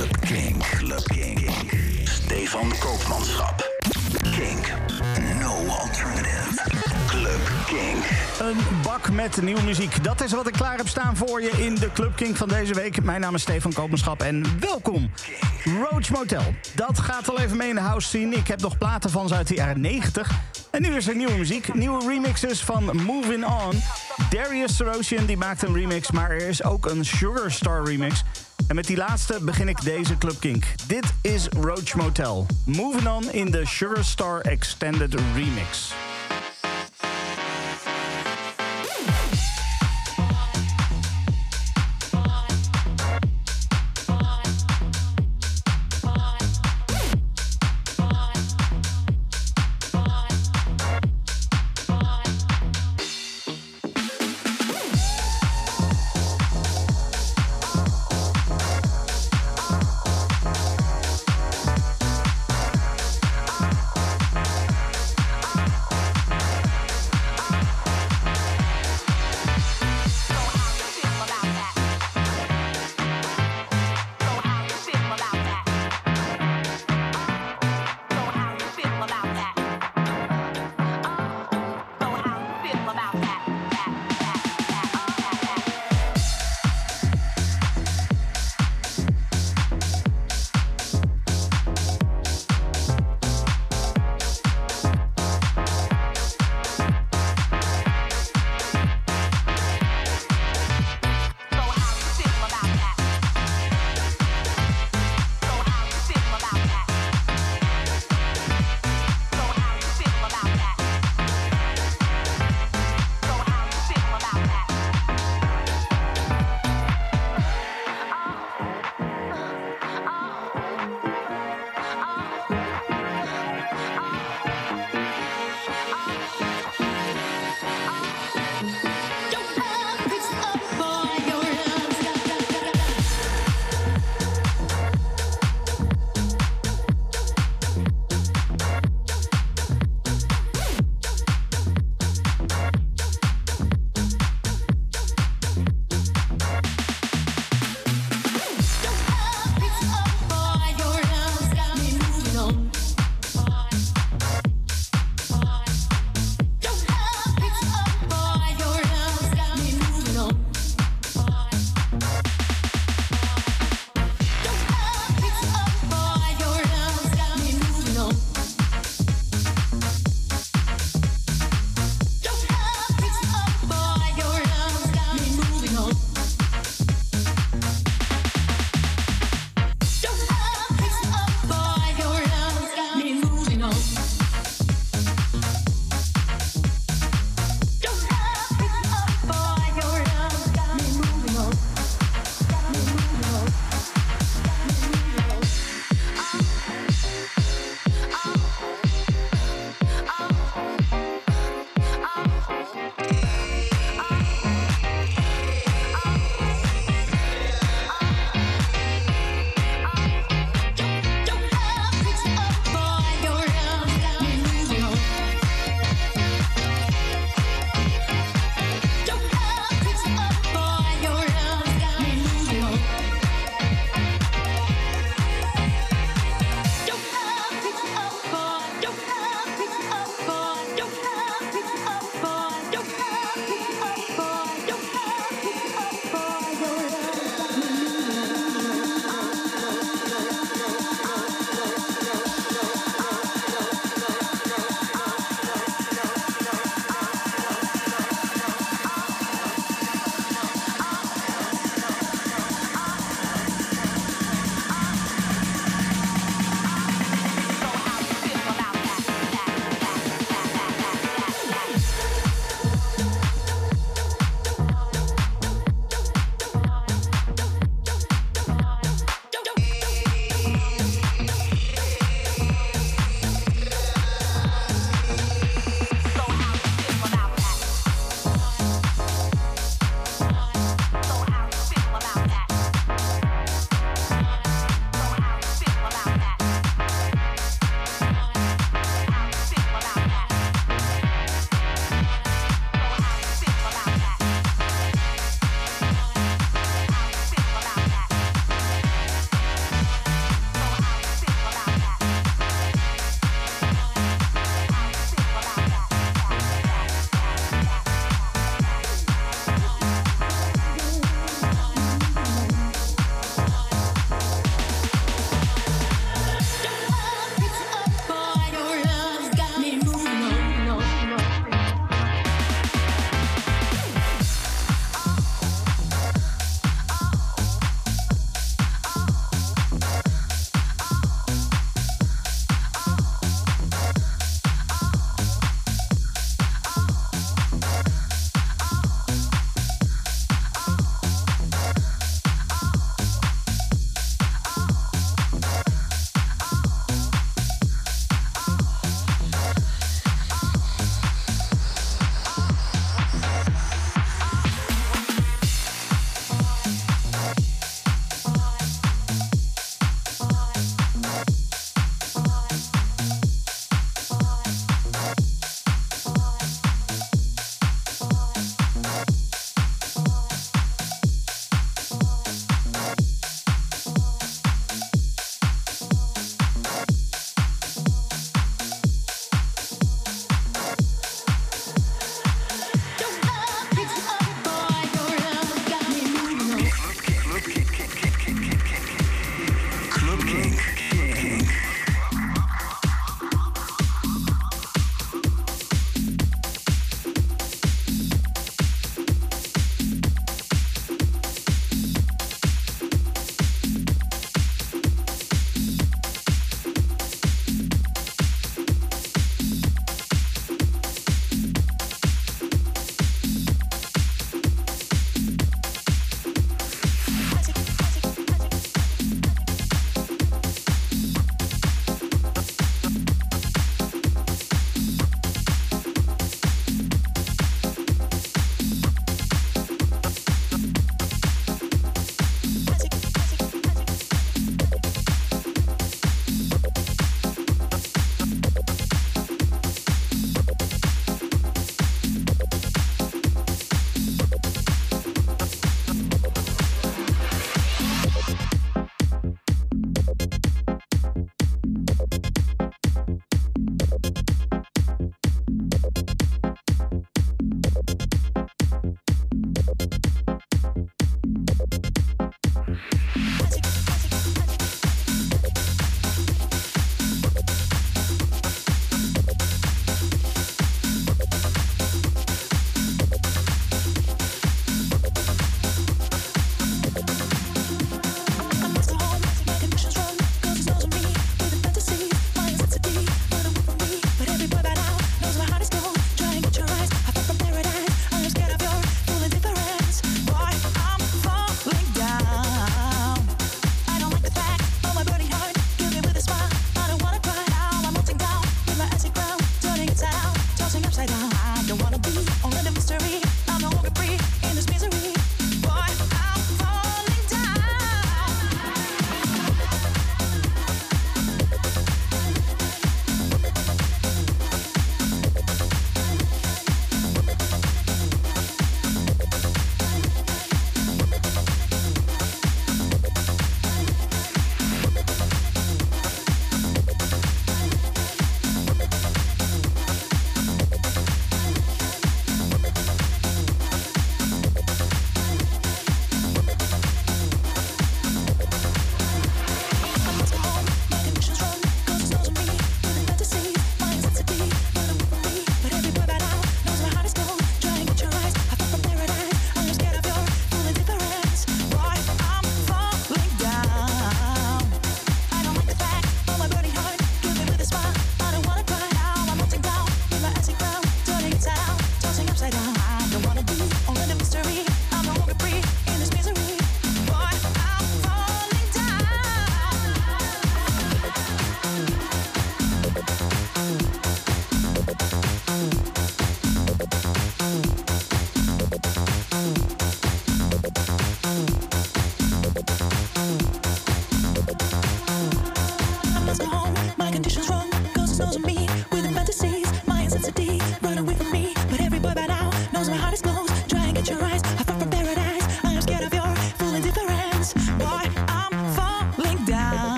Club King. Club King. Stefan Koopmanschap. Kink. No alternative. Club King. Een bak met nieuwe muziek. Dat is wat ik klaar heb staan voor je in de Club King van deze week. Mijn naam is Stefan Koopmanschap en welkom. Roach Motel. Dat gaat al even mee in de house scene. Ik heb nog platen van ze uit de jaren 90. En nu is er nieuwe muziek. Nieuwe remixes van Moving On. Darius Sarosian die maakt een remix, maar er is ook een Sugar Star remix. En met die laatste begin ik deze Club Kink. Dit is Roach Motel. Moving On in de Sugar Star Extended Remix.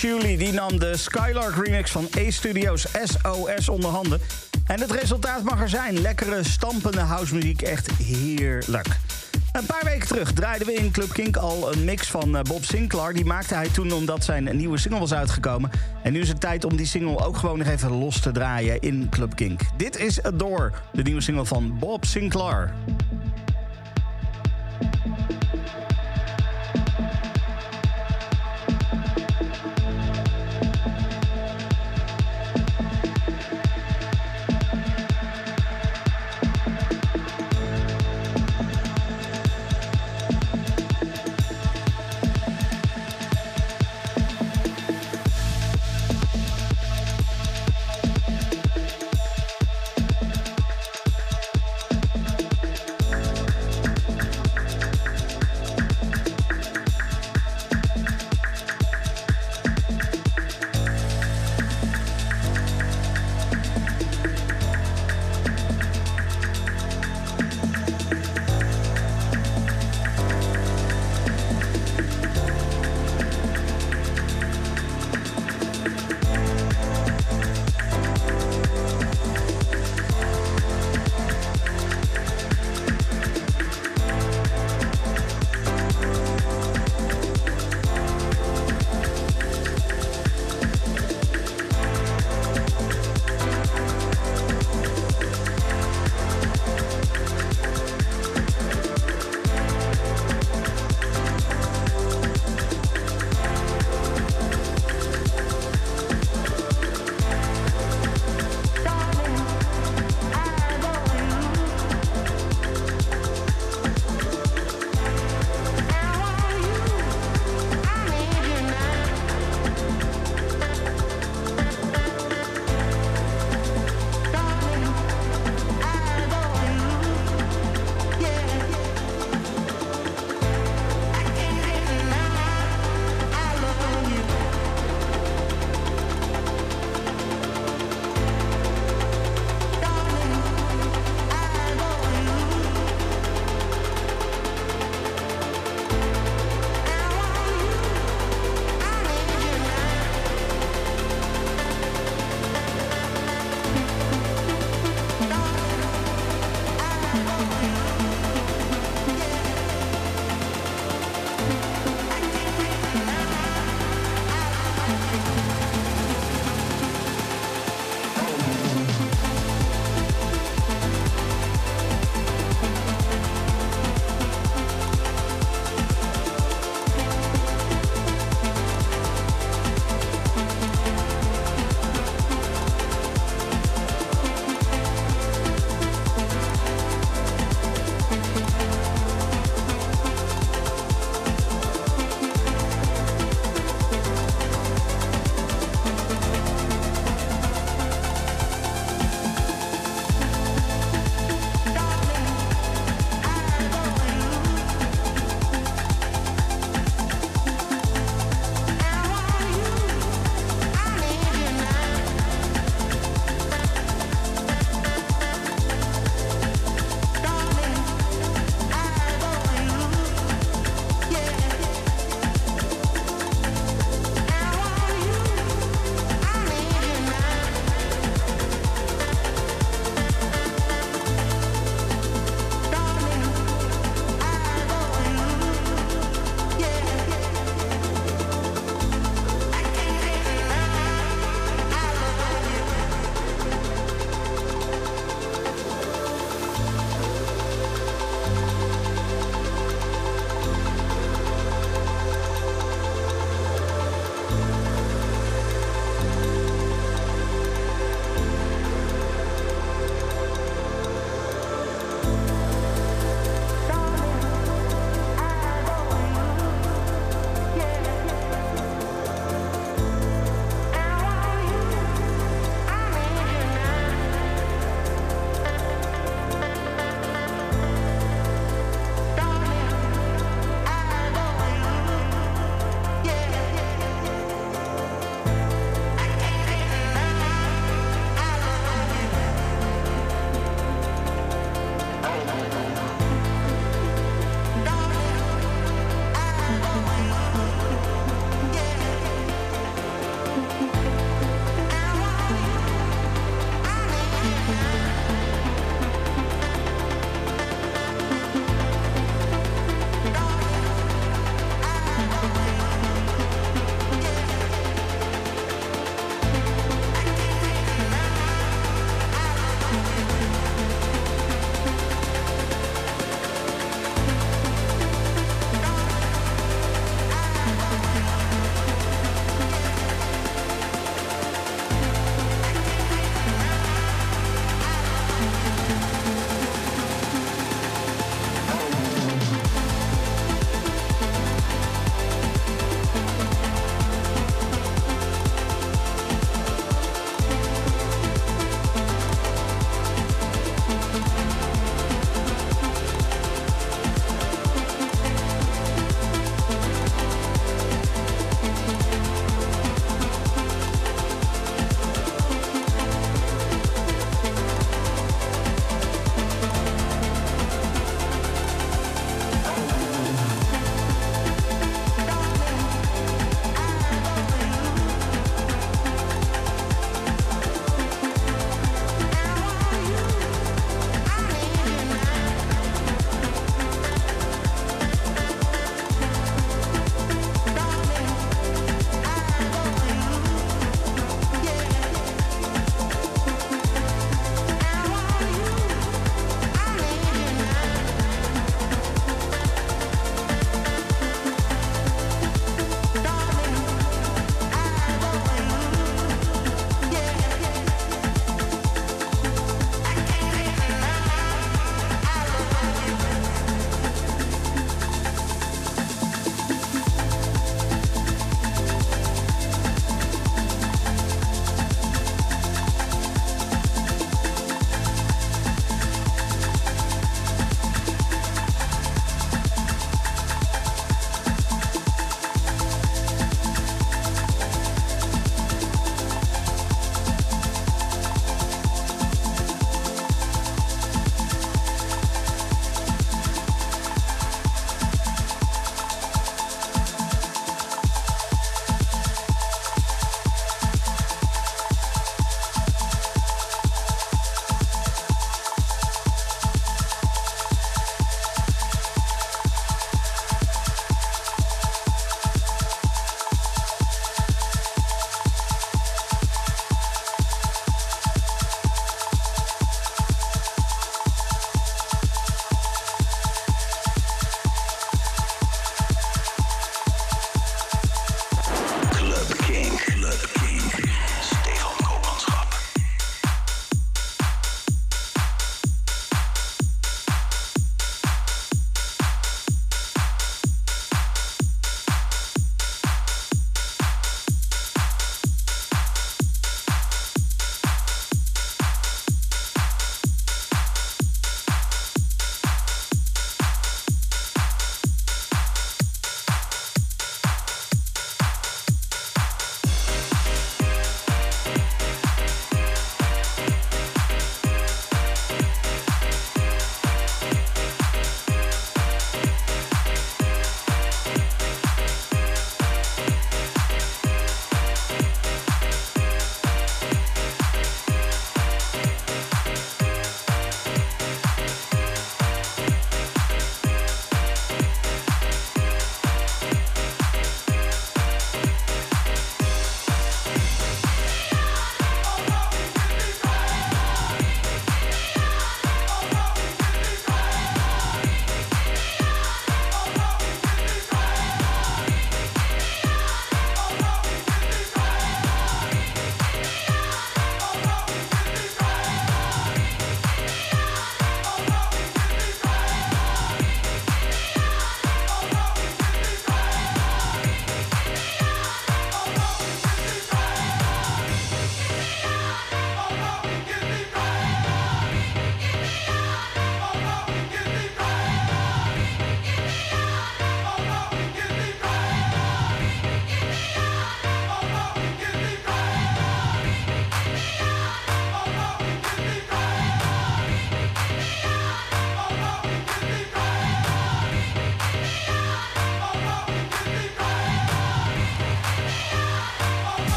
Julie die nam de Skylark remix van A-Studios SOS onder handen. En het resultaat mag er zijn. Lekkere, stampende housemuziek. Echt heerlijk. Een paar weken terug draaiden we in Club Kink al een mix van eh, Bob Sinclair. Die maakte hij toen omdat zijn nieuwe single was uitgekomen. En nu is het tijd om die single ook gewoon nog even los te draaien in Club Kink. Dit is Adore, de nieuwe single van Bob Sinclair.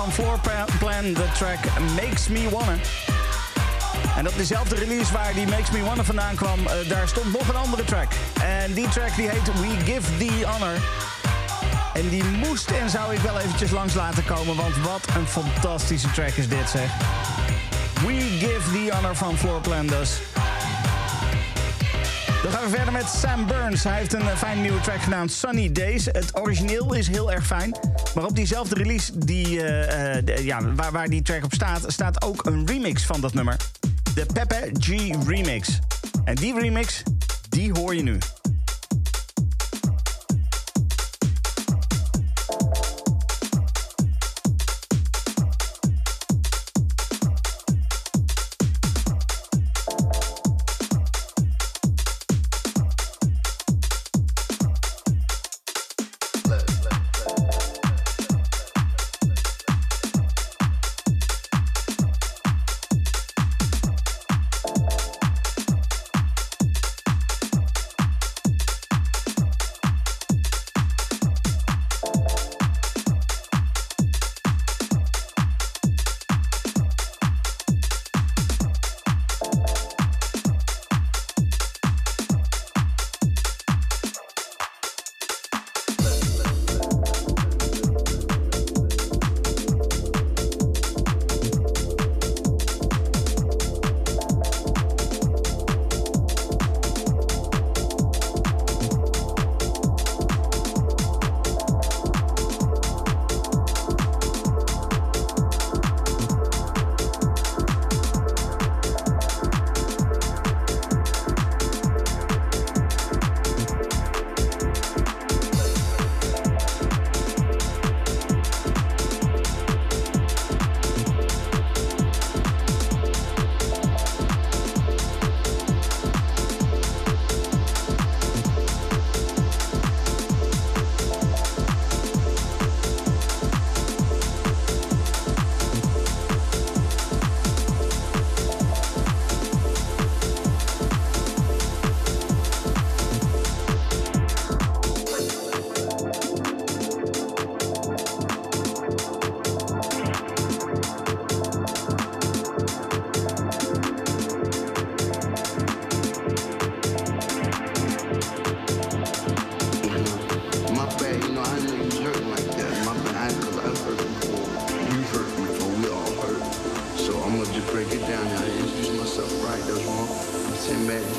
Van Floorplan de track Makes Me Wanna. En op dezelfde release waar die Makes Me Wanna vandaan kwam, uh, daar stond nog een andere track. En die track die heet We Give The Honor. En die moest en zou ik wel eventjes langs laten komen, want wat een fantastische track is dit zeg. We Give The Honor van Floorplan dus. Dan gaan we verder met Sam Burns. Hij heeft een uh, fijne nieuwe track genaamd Sunny Days. Het origineel is heel erg fijn. Maar op diezelfde release die, uh, de, ja, waar, waar die track op staat... staat ook een remix van dat nummer. De Pepe G Remix. En die remix, die hoor je nu.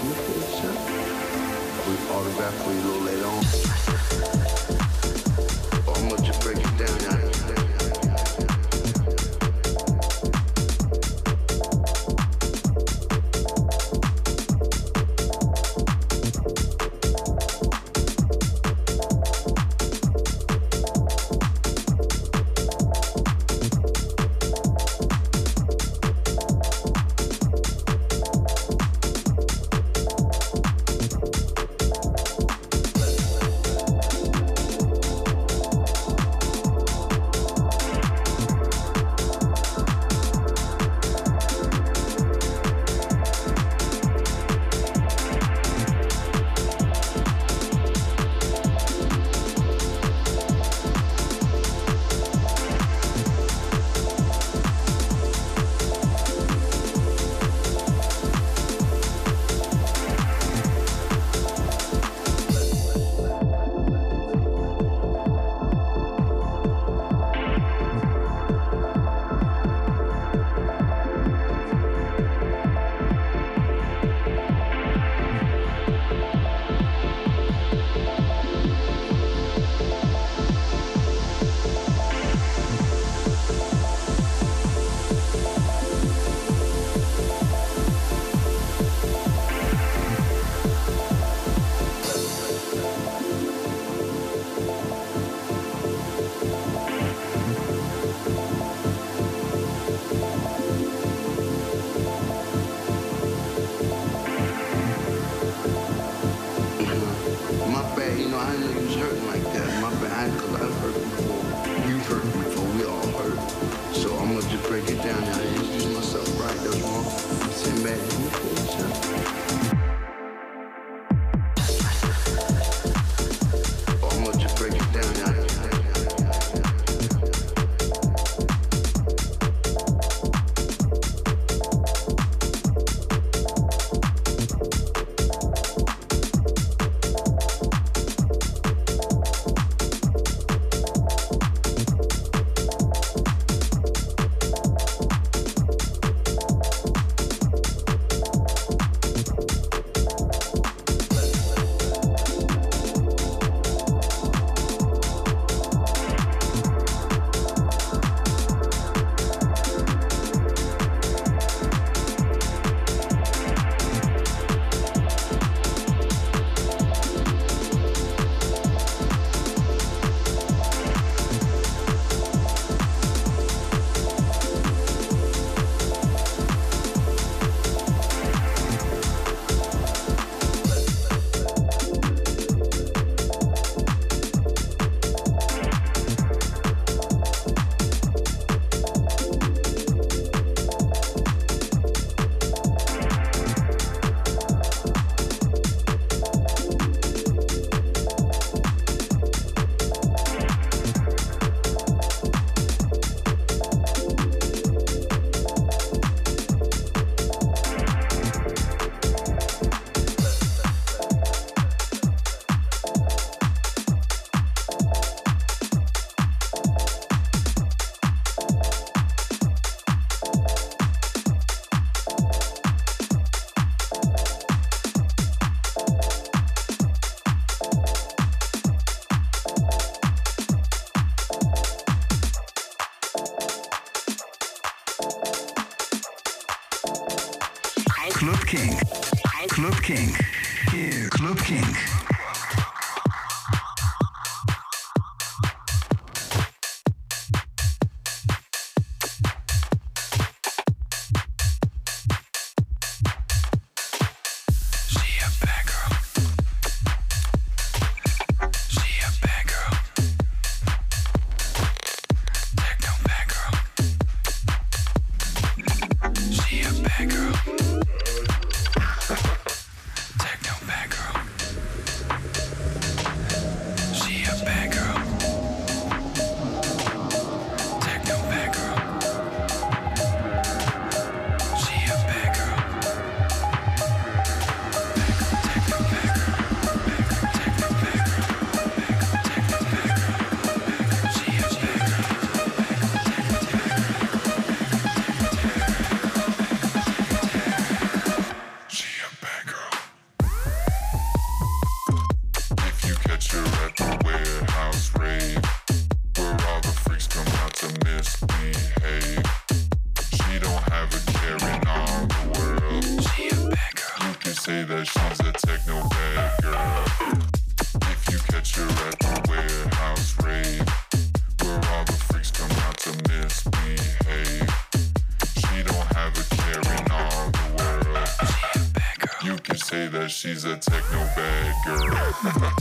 signature with autograph for you a little later on. I'm gonna King. She's a techno bad girl.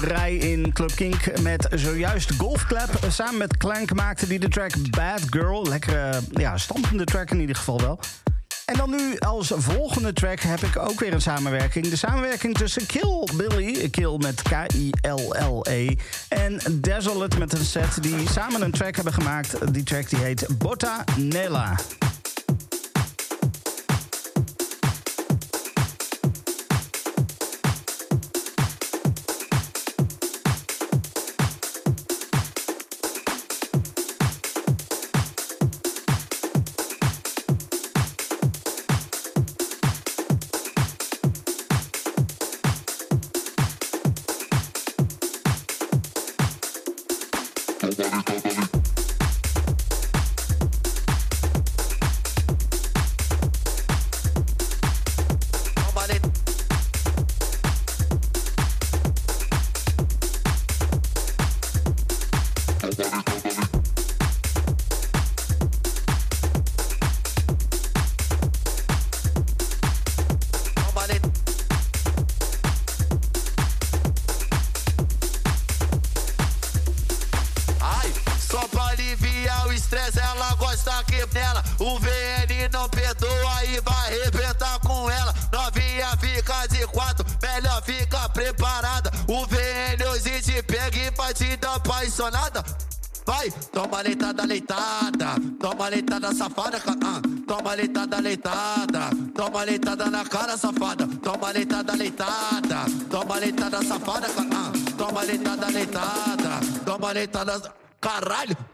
rij in Club Kink met zojuist Golfclap. Samen met Clank maakte die de track Bad Girl. Lekkere, ja, stampende track in ieder geval wel. En dan nu als volgende track heb ik ook weer een samenwerking. De samenwerking tussen Kill Billy, Kill met K-I-L-L-E... en Desolate met een set die samen een track hebben gemaakt. Die track die heet Botta Nella. leitada, toma leitada na cara, safada. Toma leitada leitada, toma leitada safada, ah, toma leitada leitada, toma leitada. Caralho!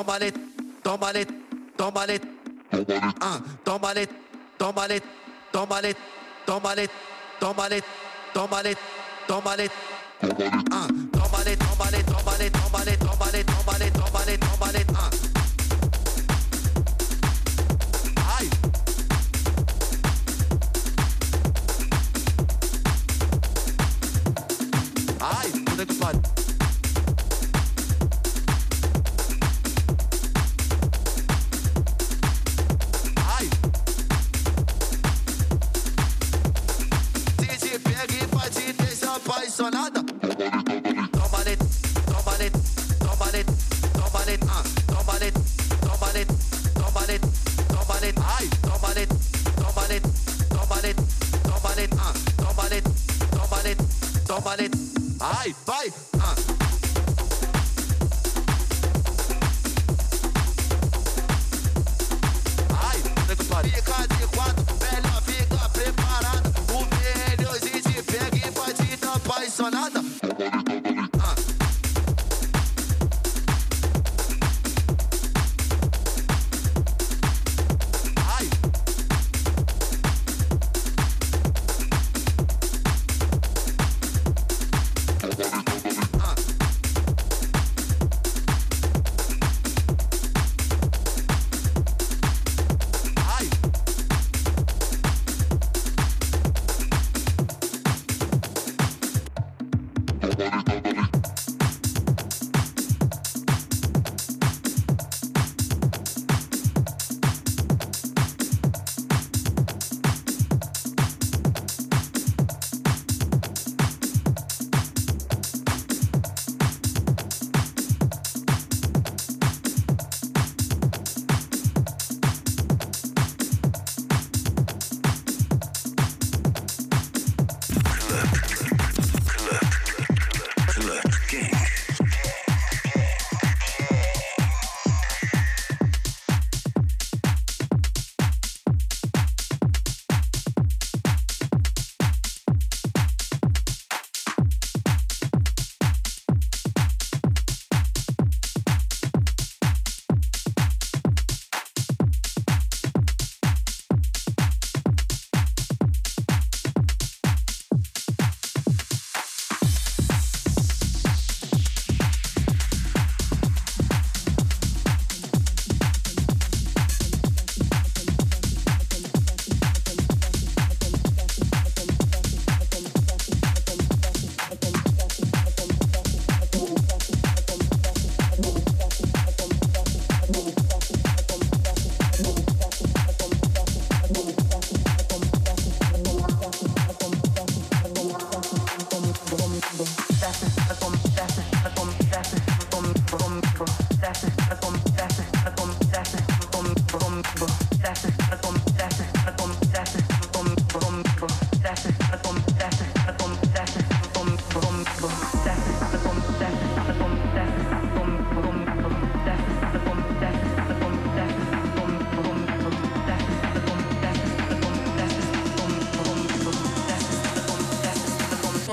tómale, tómale, tómale, ah, tómale, tómale, tómale, tómale, tómale, tómale, tómale, ah.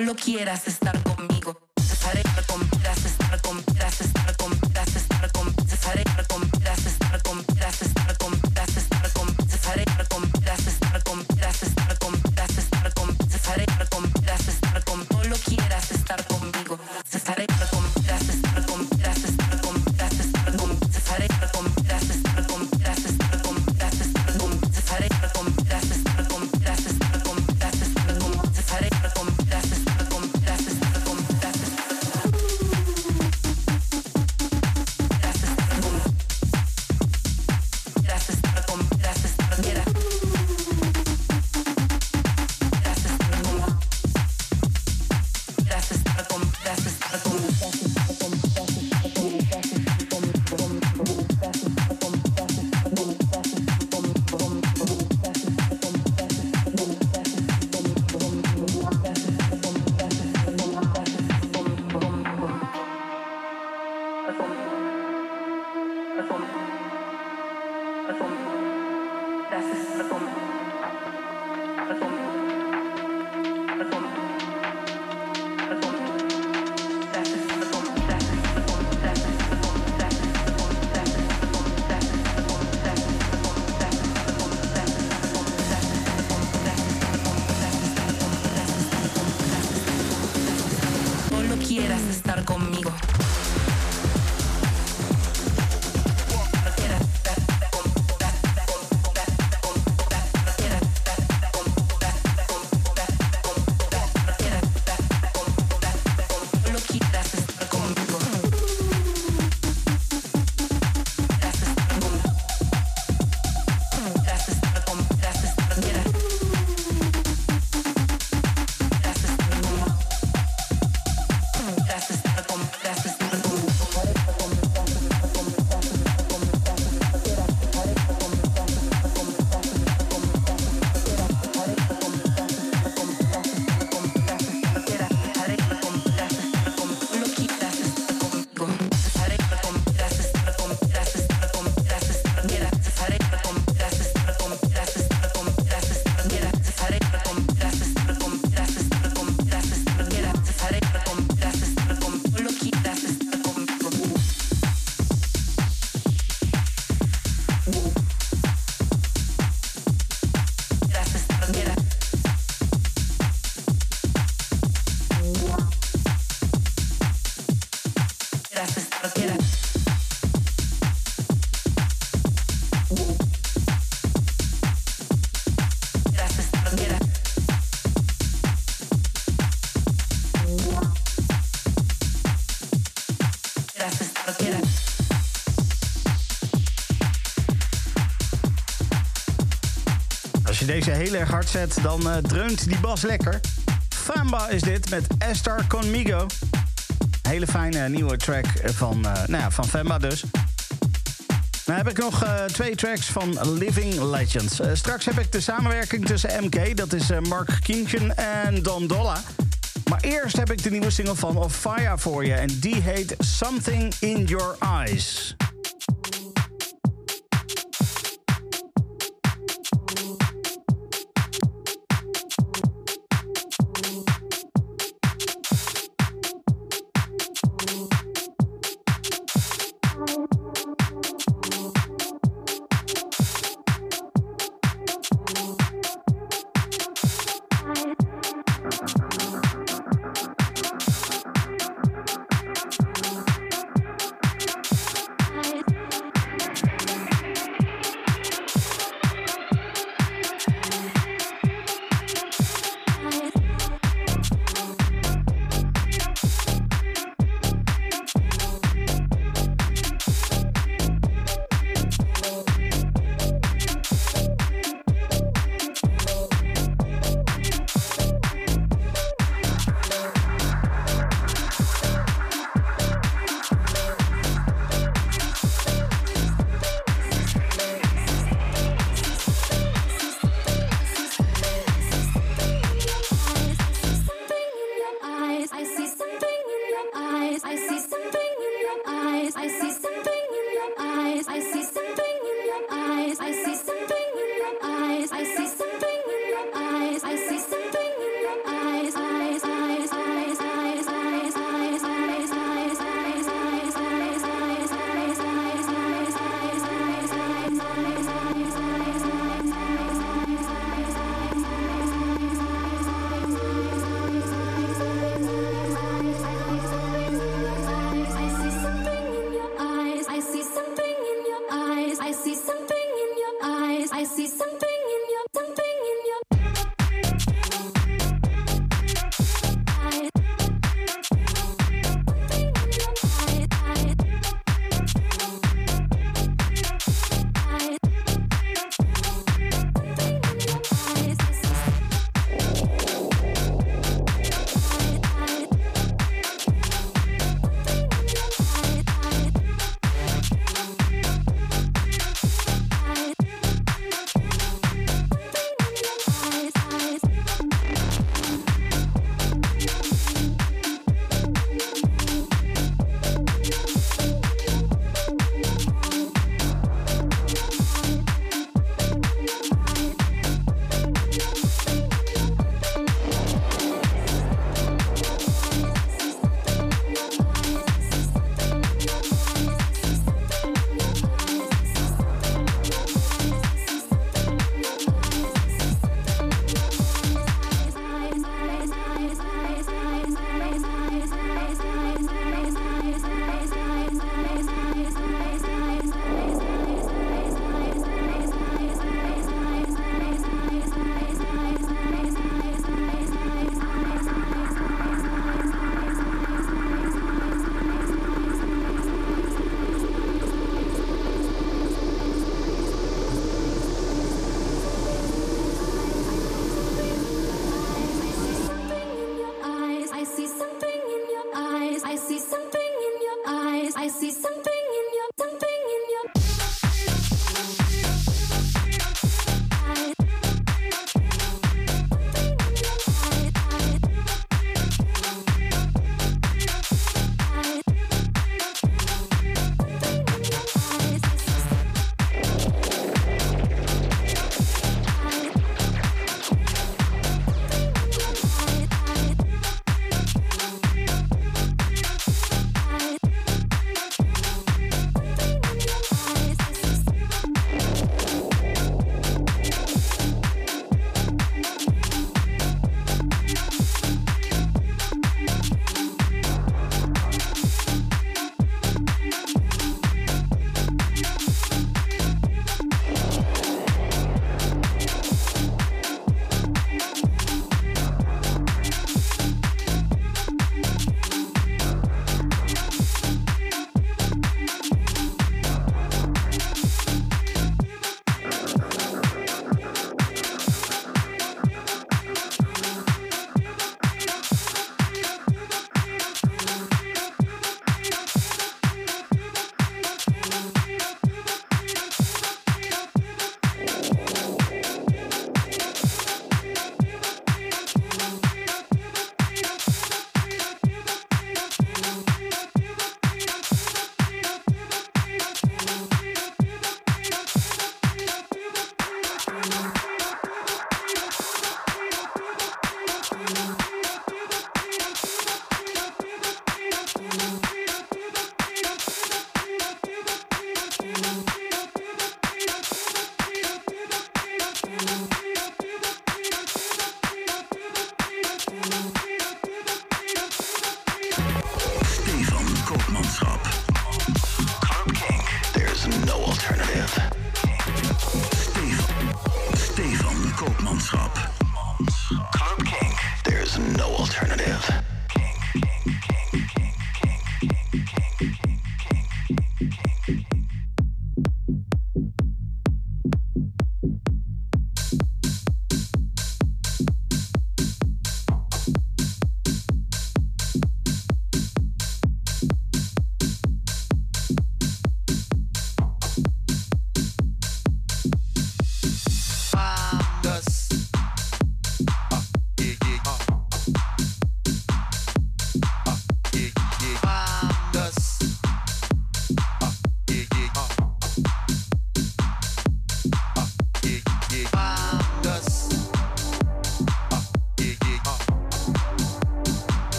lo quieras. deze heel erg hard zet, dan eh, dreunt die bas lekker. Famba is dit met Estar Conmigo. Hele fijne nieuwe track van, uh, nou ja, van Famba dus. Dan heb ik nog eh, twee tracks van Living Legends. straks heb ik de samenwerking tussen MK, dat is Mark Kientjen en Don Dolla. Maar eerst heb ik de nieuwe single van Of voor je en die heet Something in Your Eyes.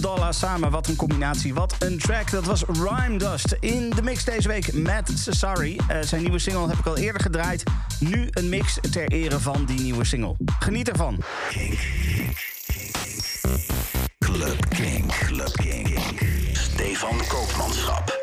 Dollar samen. Wat een combinatie, wat een track. Dat was Rhyme Dust in de mix deze week met Cesari. Eh, zijn nieuwe single heb ik al eerder gedraaid. Nu een mix ter ere van die nieuwe single. Geniet ervan. Club King, Club King. Stefan Koopmanschap.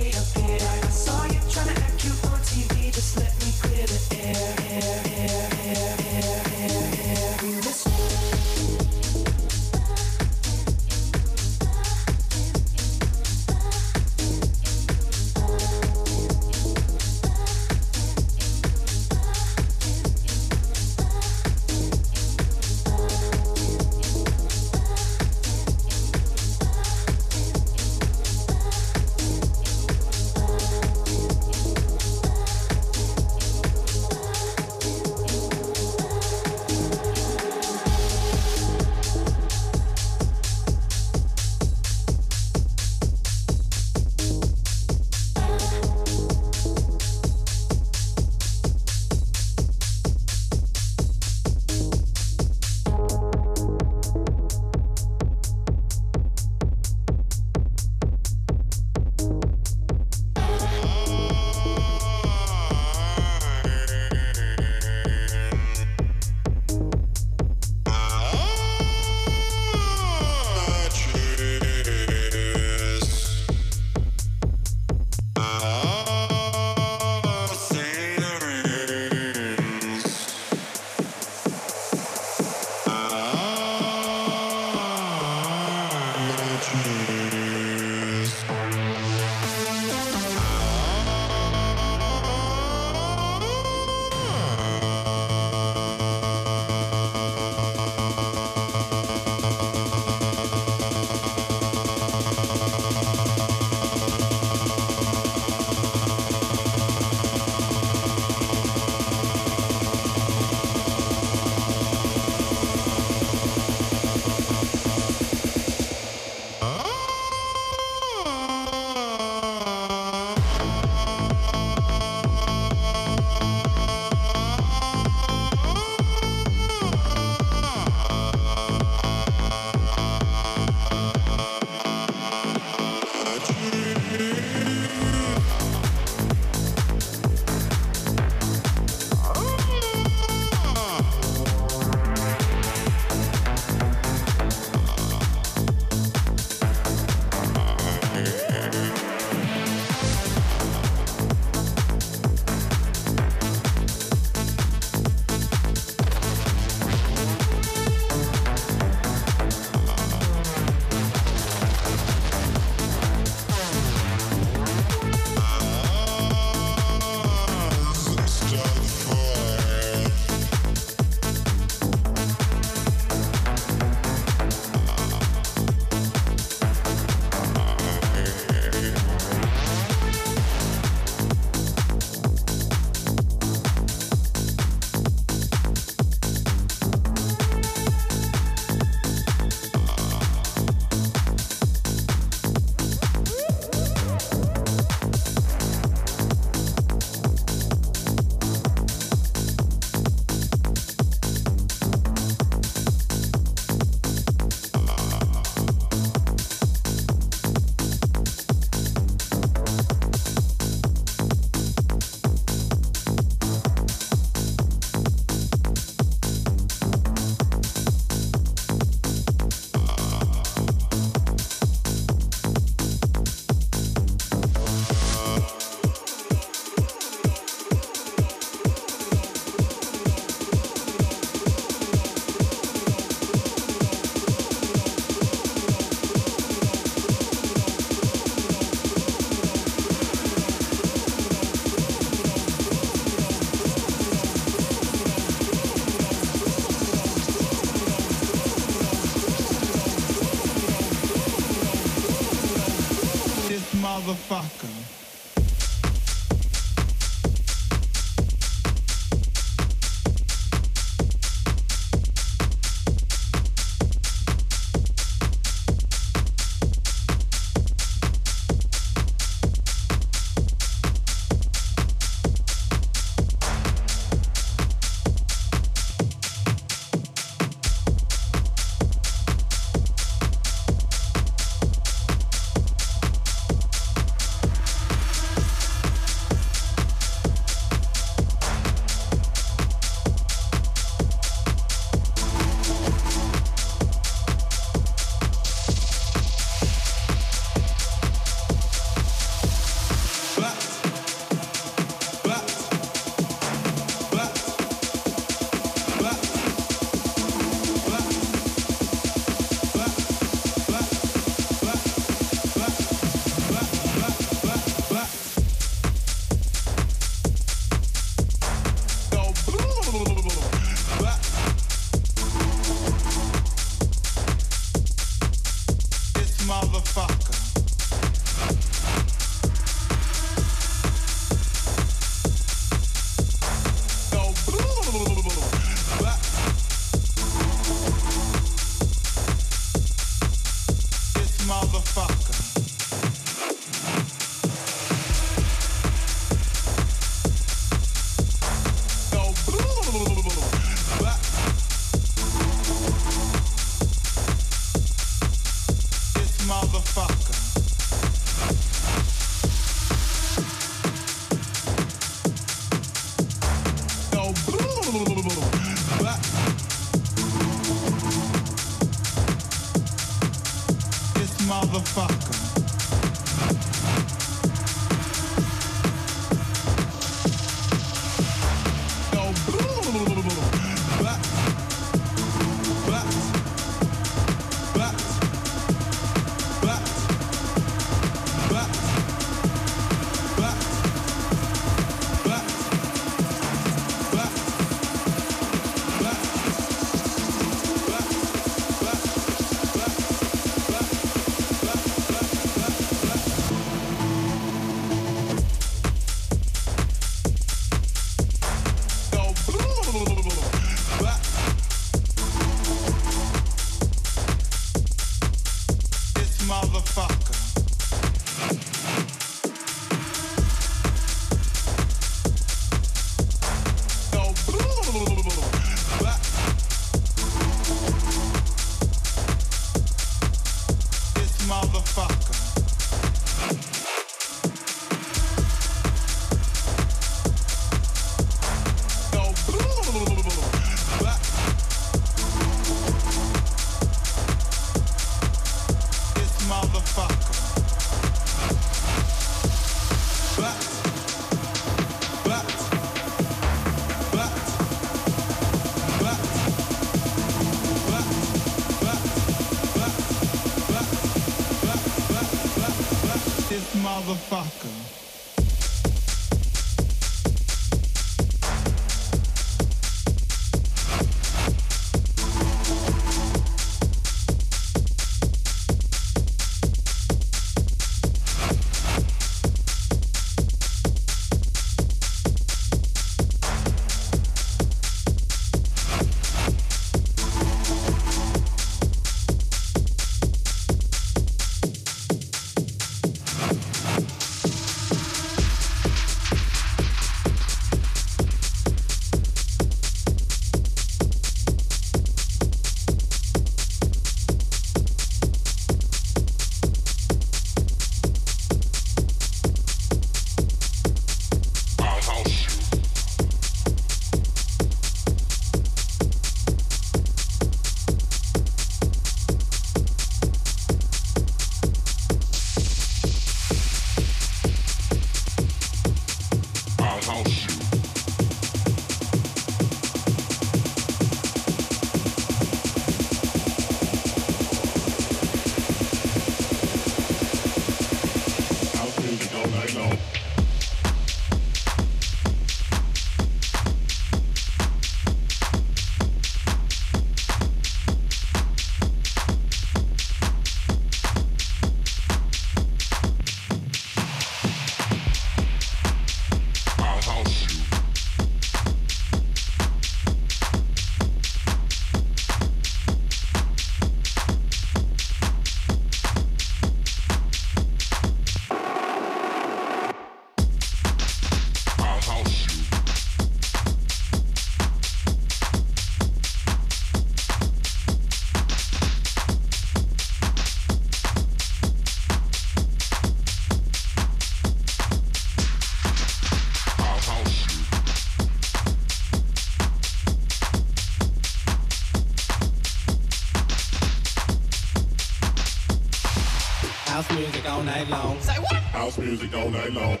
House music all night long.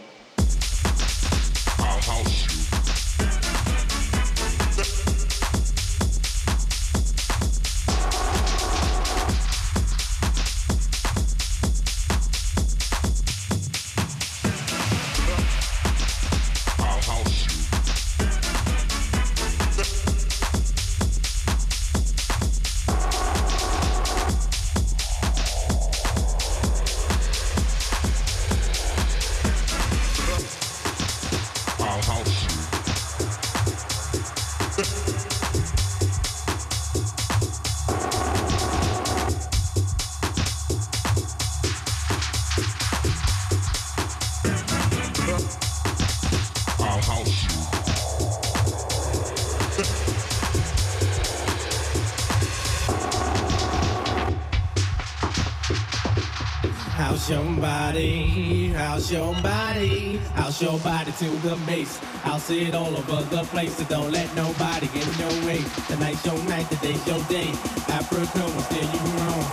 Your body, house your body to the base. I'll see it all over the place, so don't let nobody get in your way. Tonight's your night, today's your day. Africa will steer you wrong.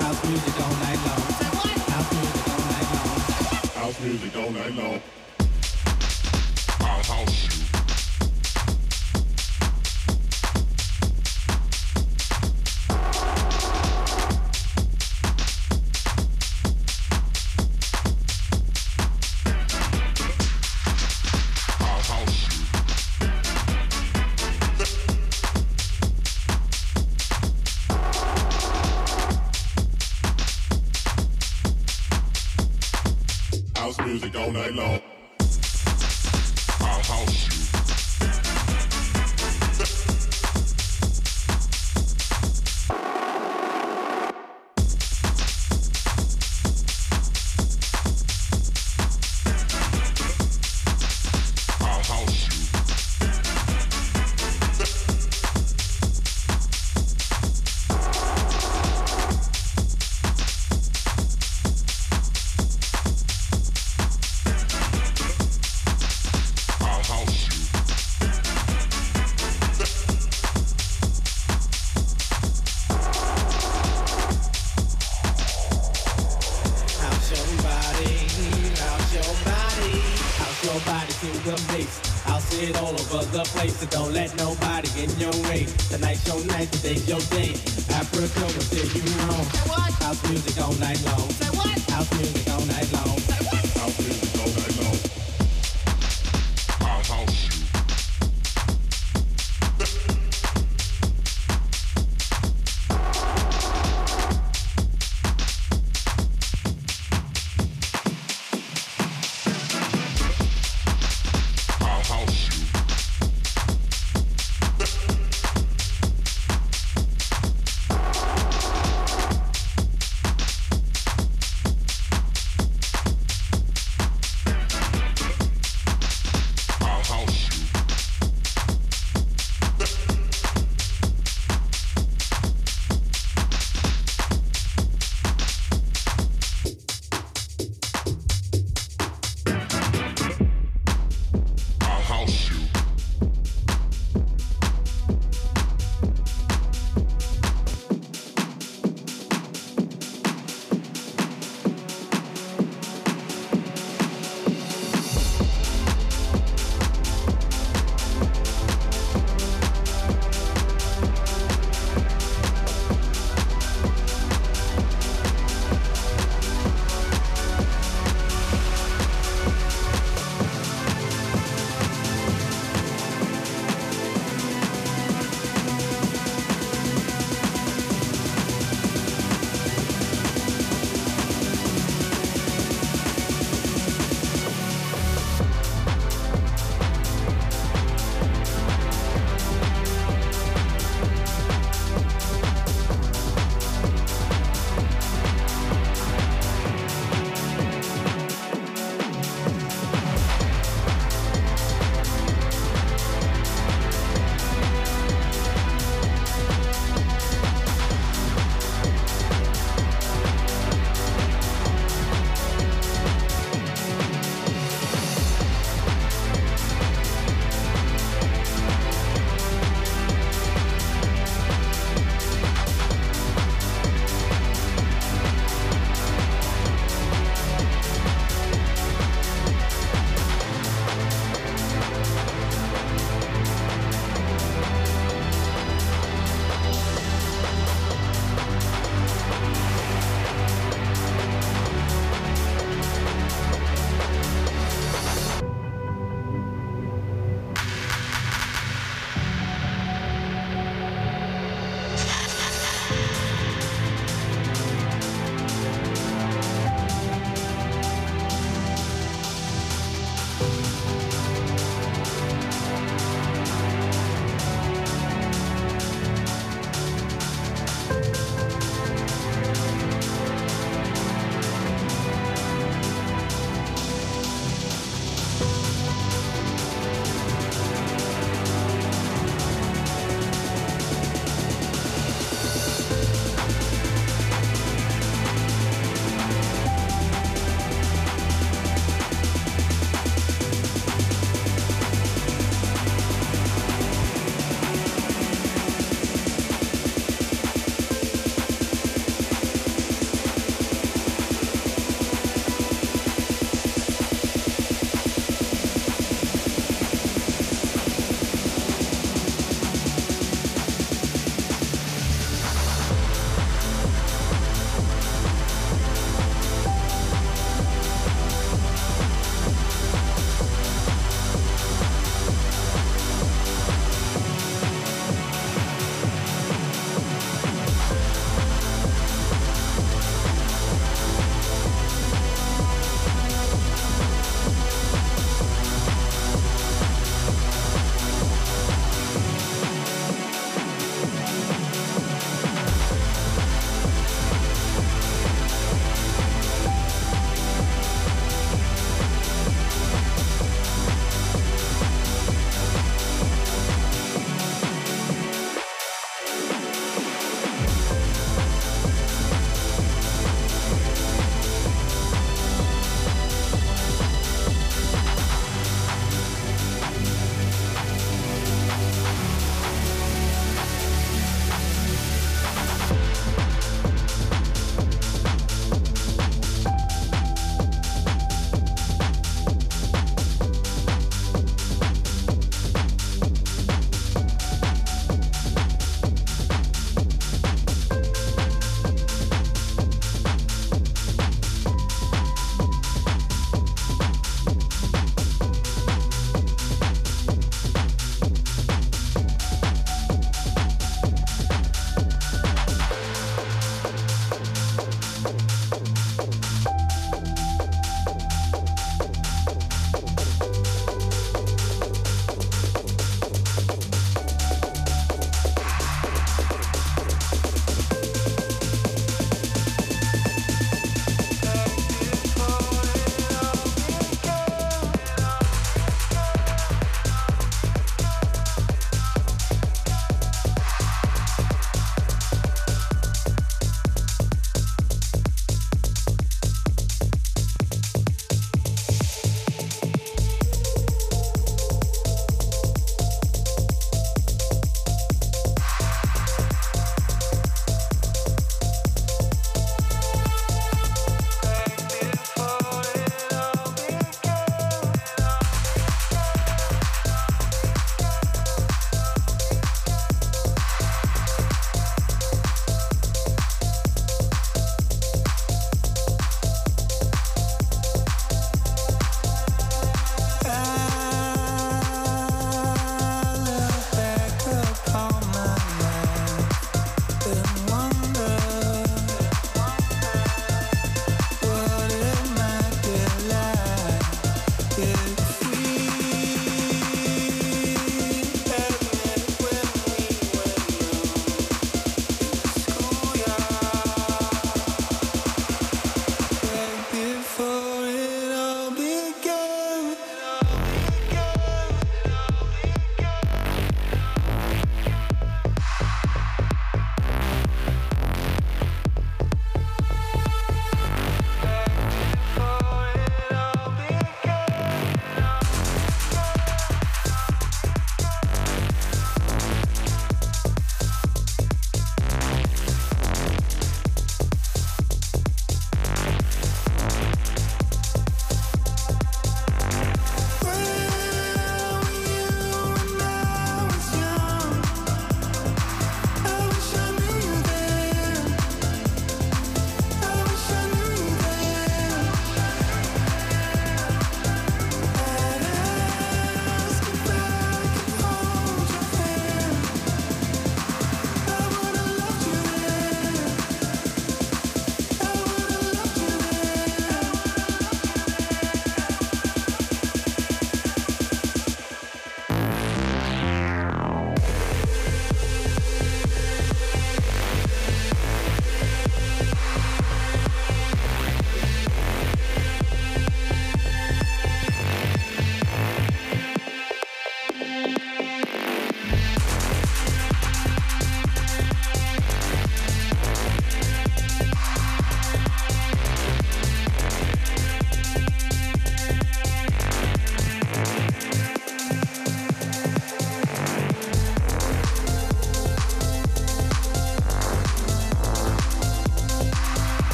House music all night long. House music all night long. House music all night long.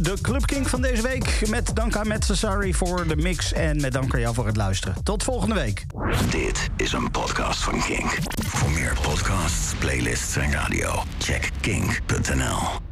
De Club King van deze week. Met dank aan Matt Cesari voor de mix en met dank aan jou voor het luisteren. Tot volgende week. Dit is een podcast van Kink. Voor meer podcasts, playlists en radio, check kink.nl.